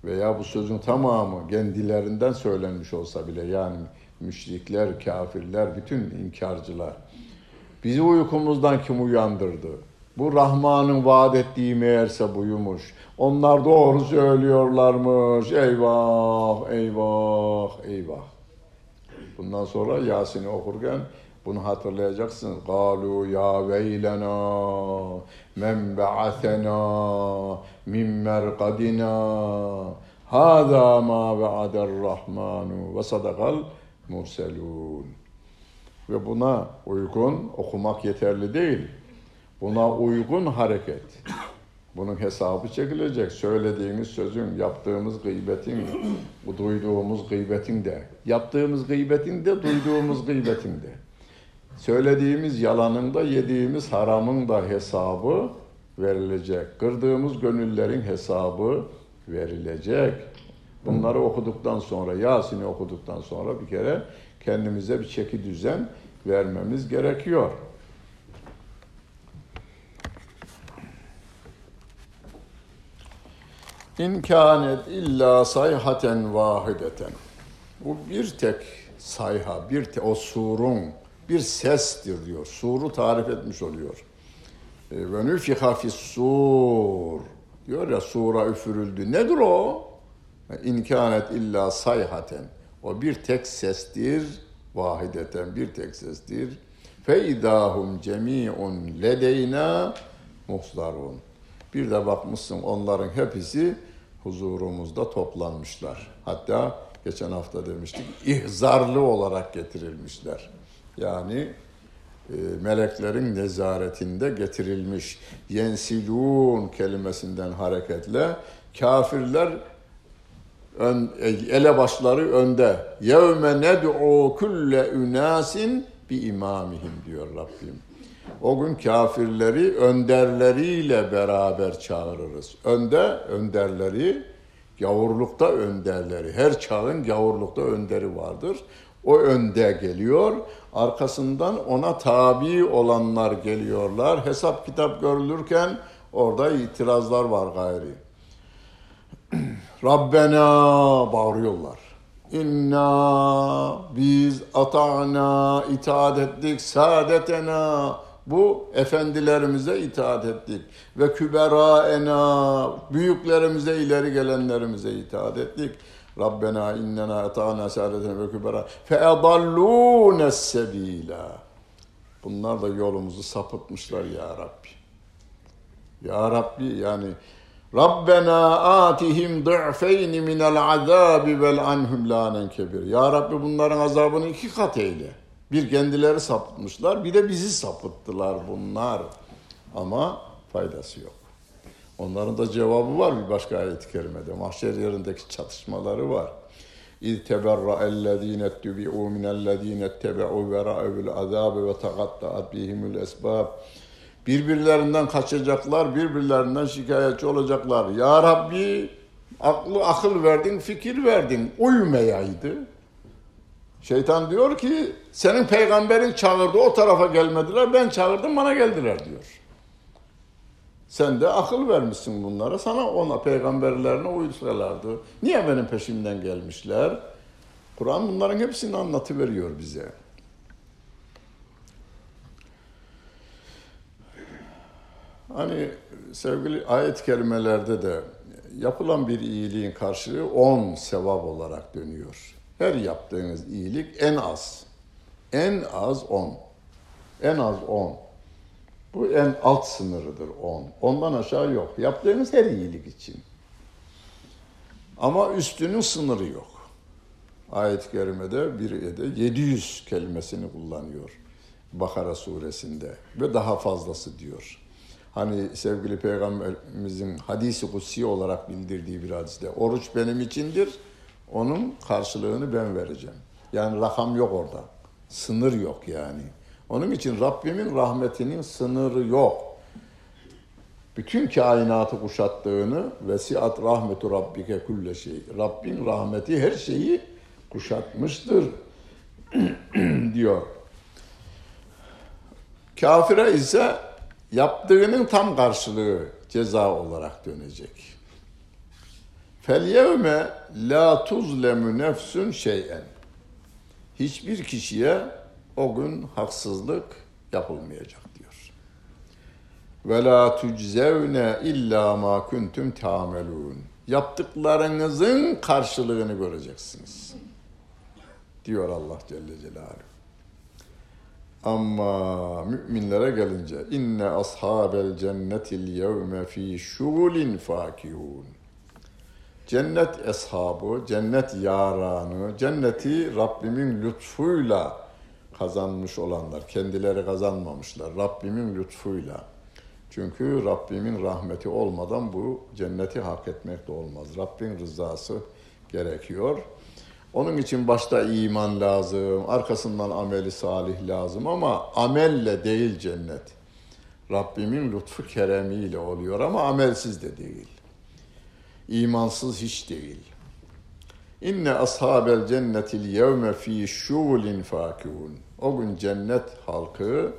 Veya bu sözün tamamı kendilerinden söylenmiş olsa bile yani müşrikler, kafirler, bütün inkarcılar. Bizi uykumuzdan kim uyandırdı? Bu Rahman'ın vaat ettiği meğerse buymuş. Onlar doğru söylüyorlarmış. Eyvah, eyvah, eyvah. Bundan sonra Yasin'i okurken bunu hatırlayacaksın. Galu ya veylena men ba'athena min merkadina hâzâ mâ ve'ader rahmanu ve sadakal murselun. Ve buna uygun okumak yeterli değil. Buna uygun hareket. Bunun hesabı çekilecek. Söylediğimiz sözün, yaptığımız gıybetin, duyduğumuz gıybetin de, yaptığımız gıybetin de, duyduğumuz gıybetin de. Söylediğimiz yalanın da, yediğimiz haramın da hesabı verilecek. Kırdığımız gönüllerin hesabı verilecek. Bunları okuduktan sonra, Yasin'i okuduktan sonra bir kere kendimize bir çeki düzen vermemiz gerekiyor. İmkanet illa sayhaten vahideten. Bu bir tek sayha, bir te, o surun bir sestir diyor. Suru tarif etmiş oluyor. E, ve nüfiha sur diyor ya sura üfürüldü. Nedir o? İnkanet illa sayhaten. O bir tek sestir, vahideten bir tek sestir. Fe idahum cemi'un ledeyna muhzarun. Bir de bakmışsın onların hepsi huzurumuzda toplanmışlar. Hatta geçen hafta demiştik ihzarlı olarak getirilmişler. Yani e, meleklerin nezaretinde getirilmiş. Yensilun kelimesinden hareketle kafirler ön, elebaşları önde. Yevme ned'u kulle ünasin bi imamihim diyor Rabbim. O gün kafirleri önderleriyle beraber çağırırız. Önde önderleri, gavurlukta önderleri. Her çağın gavurlukta önderi vardır. O önde geliyor. Arkasından ona tabi olanlar geliyorlar. Hesap kitap görülürken orada itirazlar var gayri. *clears throat* Rabbena bağırıyorlar. İnna biz ata'na itaat ettik saadetena bu efendilerimize itaat ettik ve küberaena büyüklerimize ileri gelenlerimize itaat ettik. Rabbena innena ata'na saadetena ve kübera fe edallûne sebîlâ. Bunlar da yolumuzu sapıtmışlar ya Rabbi. Ya Rabbi yani Rabbena atihim du'feyni minel azabi vel anhum lanen kebir. Ya Rabbi bunların azabını iki kat eyle. Bir kendileri sapıtmışlar bir de bizi sapıttılar bunlar. Ama faydası yok. Onların da cevabı var bir başka ayet-i kerimede. Mahşer yerindeki çatışmaları var. İz teberra ellezine tübi'u minellezine tebe'u ve ra'evül azâbe ve tegatta'at bihimül esbab. Birbirlerinden kaçacaklar, birbirlerinden şikayetçi olacaklar. Ya Rabbi aklı akıl verdin, fikir verdin. Uymayaydı. Şeytan diyor ki senin peygamberin çağırdı o tarafa gelmediler ben çağırdım bana geldiler diyor. Sen de akıl vermişsin bunlara sana ona peygamberlerine uysalardı. Niye benim peşimden gelmişler? Kur'an bunların hepsini anlatıveriyor bize. Hani sevgili ayet kelimelerde de yapılan bir iyiliğin karşılığı on sevap olarak dönüyor. Her yaptığınız iyilik en az, en az on. En az on. Bu en alt sınırıdır on. Ondan aşağı yok. Yaptığınız her iyilik için. Ama üstünün sınırı yok. Ayet-i Kerime'de bir de 700 kelimesini kullanıyor. Bakara suresinde ve daha fazlası diyor. Hani sevgili peygamberimizin hadisi kutsi olarak bildirdiği bir hadiste oruç benim içindir onun karşılığını ben vereceğim. Yani rakam yok orada. Sınır yok yani. Onun için Rabbimin rahmetinin sınırı yok. Bütün kainatı kuşattığını vesiat rahmetu rabbike kulle şey. Rabbin rahmeti her şeyi kuşatmıştır *clears throat* diyor. Kafire ise yaptığının tam karşılığı ceza olarak dönecek. Yevme la tuzlemu nefsun şeyen. Hiçbir kişiye o gün haksızlık yapılmayacak diyor. Ve la tuczevne illa ma kuntum tamelun. Yaptıklarınızın karşılığını göreceksiniz. Diyor Allah Celle Celaluhu. Ama müminlere gelince inne ashabel cennetil yevme fi şugulin fakihun. Cennet eshabı, cennet yaranı, cenneti Rabbimin lütfuyla kazanmış olanlar, kendileri kazanmamışlar. Rabbimin lütfuyla. Çünkü Rabbimin rahmeti olmadan bu cenneti hak etmek de olmaz. Rabbin rızası gerekiyor. Onun için başta iman lazım, arkasından ameli salih lazım ama amelle değil cennet. Rabbimin lütfu keremiyle oluyor ama amelsiz de değil imansız hiç değil. İnne ashabel cennetil yevme fi şugulin fakihun. O gün cennet halkı,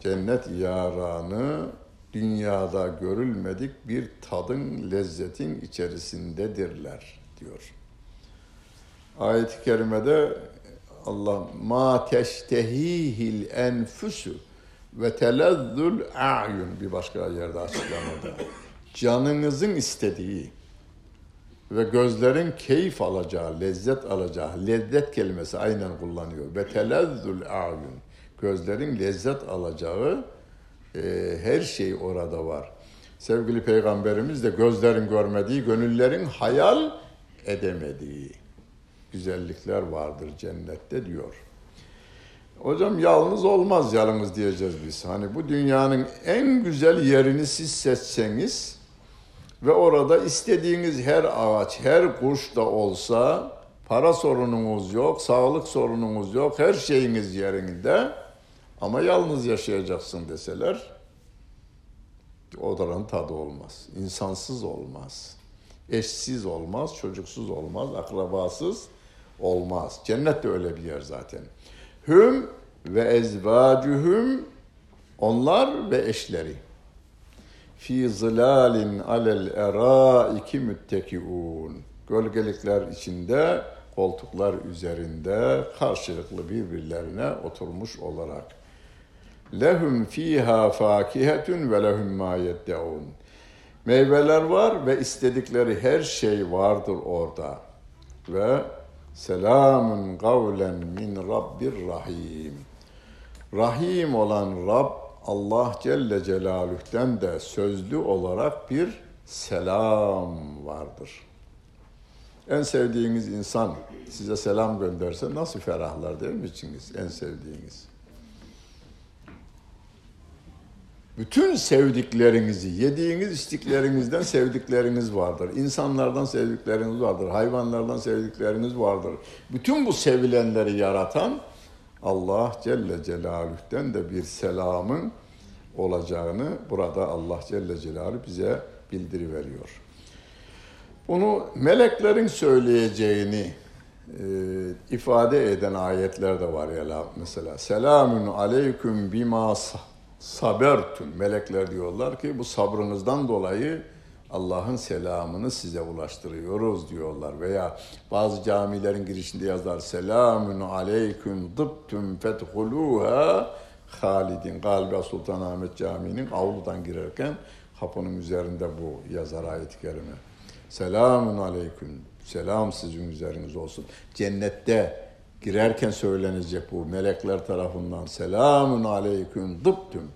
cennet yaranı dünyada görülmedik bir tadın, lezzetin içerisindedirler diyor. Ayet-i kerimede Allah ma teştehihil enfusu ve telezzül a'yun bir başka yerde açıklamada canınızın istediği ve gözlerin keyif alacağı, lezzet alacağı, lezzet kelimesi aynen kullanıyor. Ve telezzül a'yun, gözlerin lezzet alacağı e, her şey orada var. Sevgili Peygamberimiz de gözlerin görmediği, gönüllerin hayal edemediği güzellikler vardır cennette diyor. Hocam yalnız olmaz yalnız diyeceğiz biz. Hani bu dünyanın en güzel yerini siz seçseniz ve orada istediğiniz her ağaç, her kuş da olsa para sorununuz yok, sağlık sorununuz yok, her şeyiniz yerinde ama yalnız yaşayacaksın deseler odanın tadı olmaz. İnsansız olmaz. Eşsiz olmaz, çocuksuz olmaz, akrabasız olmaz. Cennet de öyle bir yer zaten. Hüm ve ezvacuhum onlar ve eşleri fi zilalin alel eraiki müttekiun. Gölgelikler içinde, koltuklar üzerinde karşılıklı birbirlerine oturmuş olarak. Lehum fiha fakihetun ve lehum ma yeddeun. Meyveler var ve istedikleri her şey vardır orada. Ve selamun kavlen min rabbir rahim. Rahim olan Rab Allah Celle Celaluh'ten de sözlü olarak bir selam vardır. En sevdiğiniz insan size selam gönderse nasıl ferahlar değil mi içiniz? En sevdiğiniz. Bütün sevdiklerinizi, yediğiniz içtiklerinizden sevdikleriniz vardır. İnsanlardan sevdikleriniz vardır. Hayvanlardan sevdikleriniz vardır. Bütün bu sevilenleri yaratan Allah Celle Celaluh'ten de bir selamın olacağını burada Allah Celle Celaluhu bize bildiriveriyor. Bunu meleklerin söyleyeceğini e, ifade eden ayetler de var ya mesela. Selamun aleyküm bima sabertun. Melekler diyorlar ki bu sabrınızdan dolayı Allah'ın selamını size ulaştırıyoruz diyorlar. Veya bazı camilerin girişinde yazar Selamun aleyküm dıbtüm fethuluha halidin. Galiba Sultanahmet Camii'nin avludan girerken kapının üzerinde bu yazar ayet-i kerime. Selamun aleyküm. Selam sizin üzeriniz olsun. Cennette girerken söylenecek bu melekler tarafından. Selamun aleyküm dıbtüm.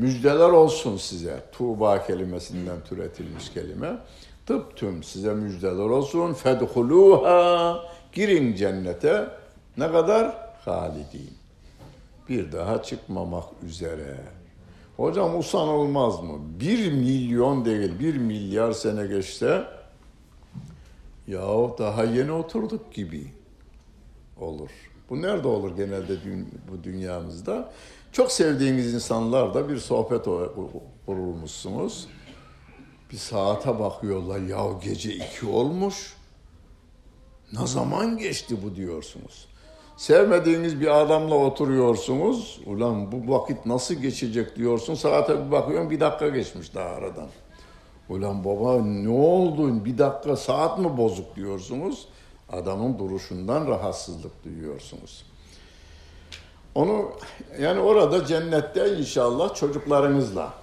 Müjdeler olsun size. Tuğba kelimesinden türetilmiş kelime. Tıptüm size müjdeler olsun. Fedhuluha girin cennete. Ne kadar? Halidin. Bir daha çıkmamak üzere. Hocam usanılmaz mı? Bir milyon değil, bir milyar sene geçse ya daha yeni oturduk gibi olur. Bu nerede olur genelde bu dünyamızda? Çok sevdiğiniz insanlar da bir sohbet kurulmuşsunuz. Bir saate bakıyorlar ya gece iki olmuş. Ne zaman geçti bu diyorsunuz. Sevmediğiniz bir adamla oturuyorsunuz. Ulan bu vakit nasıl geçecek diyorsun. Saate bir bakıyorsun bir dakika geçmiş daha aradan. Ulan baba ne oldu bir dakika saat mi bozuk diyorsunuz. Adamın duruşundan rahatsızlık duyuyorsunuz. Onu yani orada cennette inşallah çocuklarınızla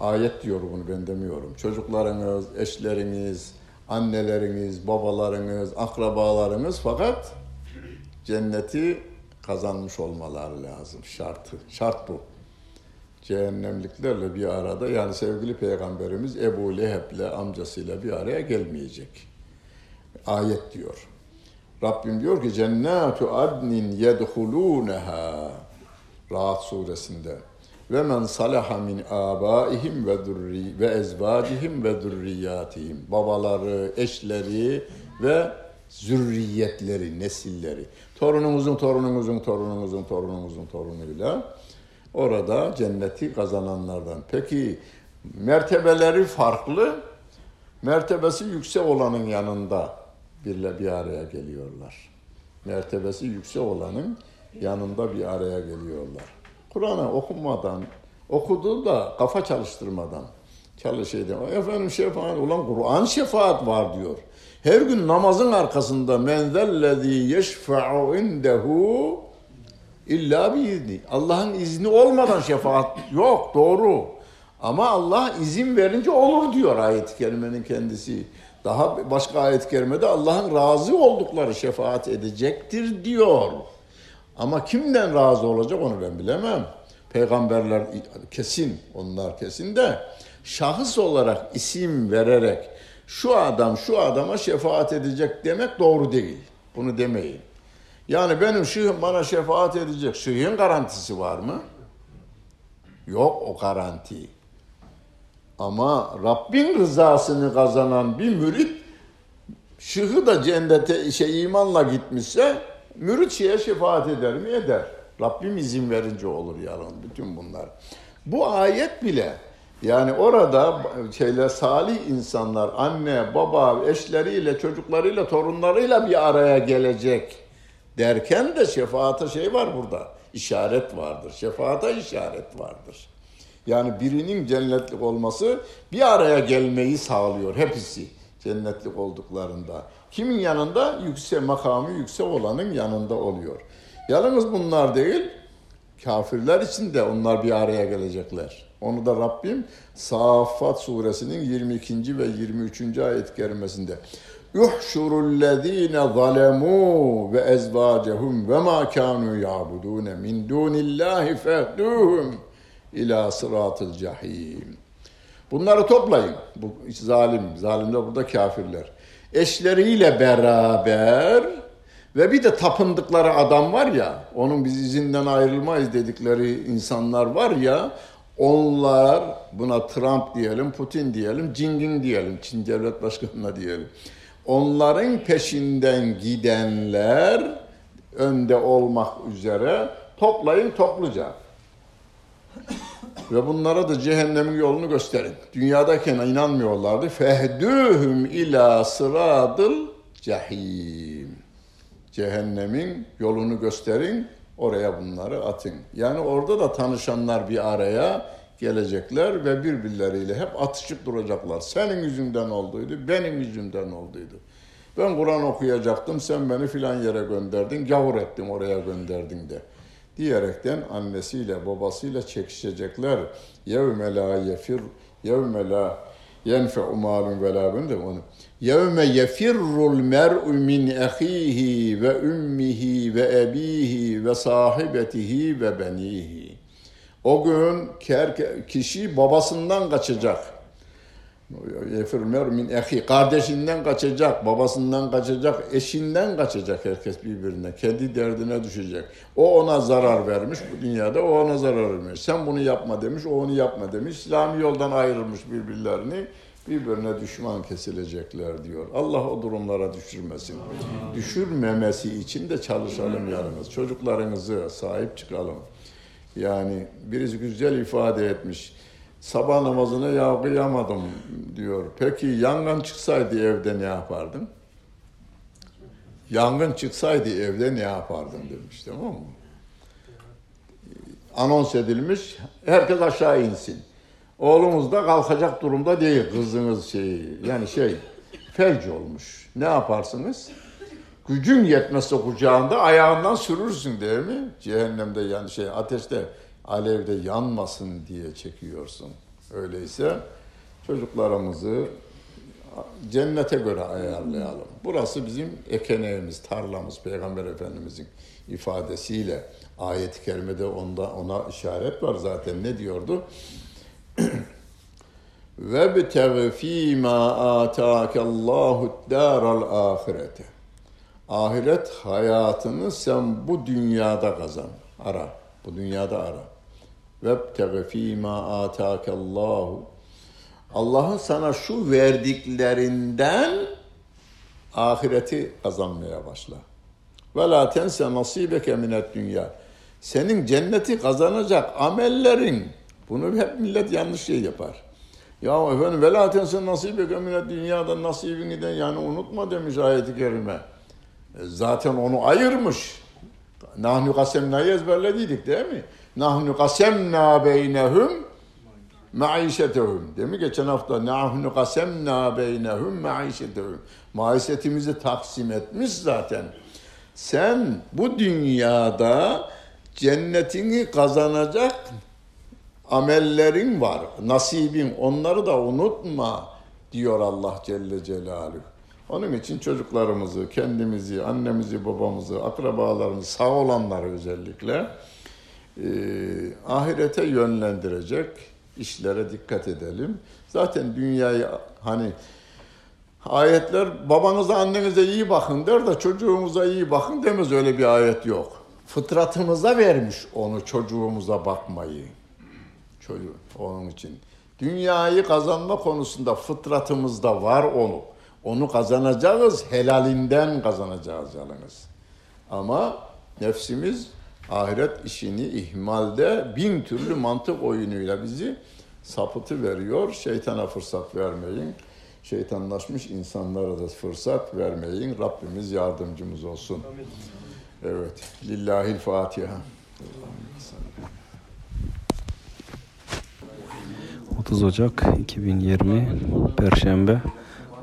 ayet diyor bunu ben demiyorum. Çocuklarınız, eşleriniz, anneleriniz, babalarınız, akrabalarınız fakat cenneti kazanmış olmaları lazım. Şartı. Şart bu. Cehennemliklerle bir arada yani sevgili peygamberimiz Ebu Leheb'le amcasıyla bir araya gelmeyecek. Ayet diyor. Rabbim diyor ki cennatu adnin yedhuluneha Rahat suresinde ve men salaha min abaihim ve durri ve ezvacihim ve zurriyatihim babaları, eşleri ve zürriyetleri, nesilleri. Torunumuzun, torunumuzun, torunumuzun, torunumuzun torunuyla orada cenneti kazananlardan. Peki mertebeleri farklı, mertebesi yüksek olanın yanında birle bir araya geliyorlar. Mertebesi yüksek olanın yanında bir araya geliyorlar. Kur'an'ı okumadan, okudu da kafa çalıştırmadan çalışıydı. Efendim şefaat, ulan Kur'an şefaat var diyor. Her gün namazın arkasında men zellezî yeşfe'u indehu illa biizni. Allah'ın izni olmadan şefaat yok, doğru. Ama Allah izin verince olur diyor ayet-i kerimenin kendisi. Daha başka ayet-i kerimede Allah'ın razı oldukları şefaat edecektir diyor. Ama kimden razı olacak onu ben bilemem. Peygamberler kesin, onlar kesin de şahıs olarak isim vererek şu adam şu adama şefaat edecek demek doğru değil. Bunu demeyin. Yani benim şeyhim bana şefaat edecek. Şeyhin garantisi var mı? Yok o garanti. Ama Rabbin rızasını kazanan bir mürit şıhı da cennete şey imanla gitmişse mürit şeye şefaat eder mi? Eder. Rabbim izin verince olur yalan bütün bunlar. Bu ayet bile yani orada şeyler salih insanlar anne, baba, eşleriyle, çocuklarıyla, torunlarıyla bir araya gelecek derken de şefaata şey var burada. işaret vardır. Şefaata işaret vardır. Yani birinin cennetlik olması bir araya gelmeyi sağlıyor hepsi cennetlik olduklarında. Kimin yanında? Yüksek makamı yüksek olanın yanında oluyor. Yalnız bunlar değil, kafirler için de onlar bir araya gelecekler. Onu da Rabbim Saffat suresinin 22. ve 23. ayet kerimesinde Yuhşurullezine zalemu ve ezvacehum ve ma kanu ya'budun min dunillahi fehduhum ila sıratıl cahim. Bunları toplayın. Bu zalim, zalimler burada kafirler. Eşleriyle beraber ve bir de tapındıkları adam var ya, onun biz izinden ayrılmayız dedikleri insanlar var ya, onlar buna Trump diyelim, Putin diyelim, Cingin diyelim, Çin devlet başkanına diyelim. Onların peşinden gidenler önde olmak üzere toplayın topluca. Ve bunlara da cehennemin yolunu gösterin. Dünyadayken inanmıyorlardı. Fehdühüm ila sıradıl cehim. Cehennemin yolunu gösterin, oraya bunları atın. Yani orada da tanışanlar bir araya gelecekler ve birbirleriyle hep atışıp duracaklar. Senin yüzünden olduydu, benim yüzümden olduydu. Ben Kur'an okuyacaktım, sen beni filan yere gönderdin, gavur ettim oraya gönderdin de diyerekten annesiyle babasıyla çekişecekler. Yevme la yefir yevme la yenfe'u malun ve la onu. Yevme yefirrul mer'u min ahihi ve ummihi ve ebihi ve sahibetihi ve benihi. O gün kişi babasından kaçacak Yefir min ehi. Kardeşinden kaçacak, babasından kaçacak, eşinden kaçacak herkes birbirine. Kendi derdine düşecek. O ona zarar vermiş bu dünyada, o ona zarar vermiş. Sen bunu yapma demiş, o onu yapma demiş. İslami yoldan ayrılmış birbirlerini. Birbirine düşman kesilecekler diyor. Allah o durumlara düşürmesin. Düşürmemesi için de çalışalım yalnız. Çocuklarınızı sahip çıkalım. Yani birisi güzel ifade etmiş sabah namazına ya kıyamadım diyor. Peki yangın çıksaydı evde ne yapardın? Yangın çıksaydı evde ne yapardın demiş tamam mı? Anons edilmiş, herkes aşağı insin. Oğlumuz da kalkacak durumda değil kızınız şeyi. Yani şey felç olmuş. Ne yaparsınız? Gücün yetmezse kucağında ayağından sürürsün değil mi? Cehennemde yani şey ateşte alevde yanmasın diye çekiyorsun. Öyleyse çocuklarımızı cennete göre ayarlayalım. Burası bizim ekeneğimiz, tarlamız, Peygamber Efendimizin ifadesiyle ayet-i kerimede onda ona işaret var zaten ne diyordu? *clears throat* ve bitegi fîmâ âtâkallâhu dâral âhirete. Ahiret hayatını sen bu dünyada kazan. Ara. Bu dünyada ara. Vebtege fîmâ âtâkallâhu. Allah'ın sana şu verdiklerinden ahireti kazanmaya başla. Ve la tense nasibeke minet dünya. Senin cenneti kazanacak amellerin. Bunu hep millet yanlış şey yapar. Ya efendim ve la tense nasibeke minet dünyada nasibini de yani unutma demiş ayeti kerime. E, zaten onu ayırmış. Nahnu kasemnayı ezberlediydik değil mi? Nahnu kasemna beynehum maişetehum. Değil mi? Geçen hafta nahnu kasemna beynehum maişetehum. Maisetimizi taksim etmiş zaten. Sen bu dünyada cennetini kazanacak amellerin var, nasibin. Onları da unutma diyor Allah Celle Celaluhu. Onun için çocuklarımızı, kendimizi, annemizi, babamızı, akrabalarımızı, sağ olanları özellikle e, ahirete yönlendirecek işlere dikkat edelim. Zaten dünyayı hani ayetler babanıza annenize iyi bakın der de çocuğumuza iyi bakın demez öyle bir ayet yok. Fıtratımıza vermiş onu çocuğumuza bakmayı. Çocuğu onun için. Dünyayı kazanma konusunda fıtratımızda var onu. Onu kazanacağız, helalinden kazanacağız yalnız. Ama nefsimiz ahiret işini ihmalde bin türlü mantık oyunuyla bizi sapıtı veriyor. Şeytana fırsat vermeyin. Şeytanlaşmış insanlara da fırsat vermeyin. Rabbimiz yardımcımız olsun. Evet. Lillahil Fatiha. 30 Ocak 2020 Perşembe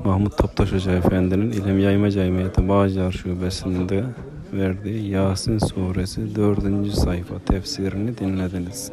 Mahmut Toptaş Hoca Efendi'nin İlem Yayma Cemiyeti Bağcılar Şubesi'nde verdiği Yasin Suresi 4. sayfa tefsirini dinlediniz.